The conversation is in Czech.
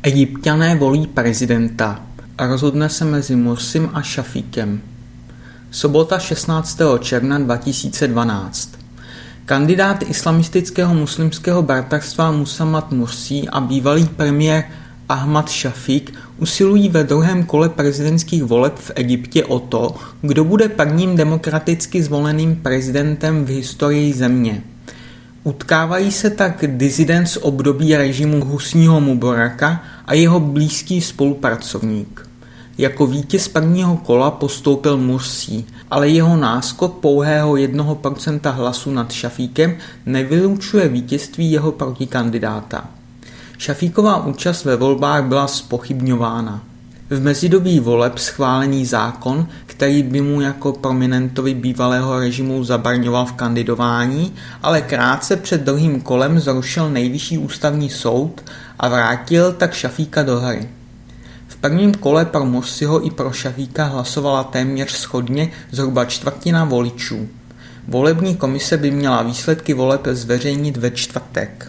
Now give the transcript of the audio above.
Egypťané volí prezidenta a rozhodne se mezi Mursim a Šafíkem. Sobota 16. června 2012 Kandidát islamistického muslimského bratrstva Musamat Mursi a bývalý premiér Ahmad Šafík usilují ve druhém kole prezidentských voleb v Egyptě o to, kdo bude prvním demokraticky zvoleným prezidentem v historii země. Utkávají se tak dizident z období režimu Husního Mubaraka a jeho blízký spolupracovník. Jako vítěz prvního kola postoupil Mursi, ale jeho náskok pouhého 1% hlasu nad Šafíkem nevylučuje vítězství jeho protikandidáta. Šafíková účast ve volbách byla spochybňována. V mezidobí voleb schválený zákon, který by mu jako prominentovi bývalého režimu zabraňoval v kandidování, ale krátce před druhým kolem zrušil nejvyšší ústavní soud a vrátil tak Šafíka do hry. V prvním kole pro Mursiho i pro Šafíka hlasovala téměř schodně zhruba čtvrtina voličů. Volební komise by měla výsledky voleb zveřejnit ve čtvrtek.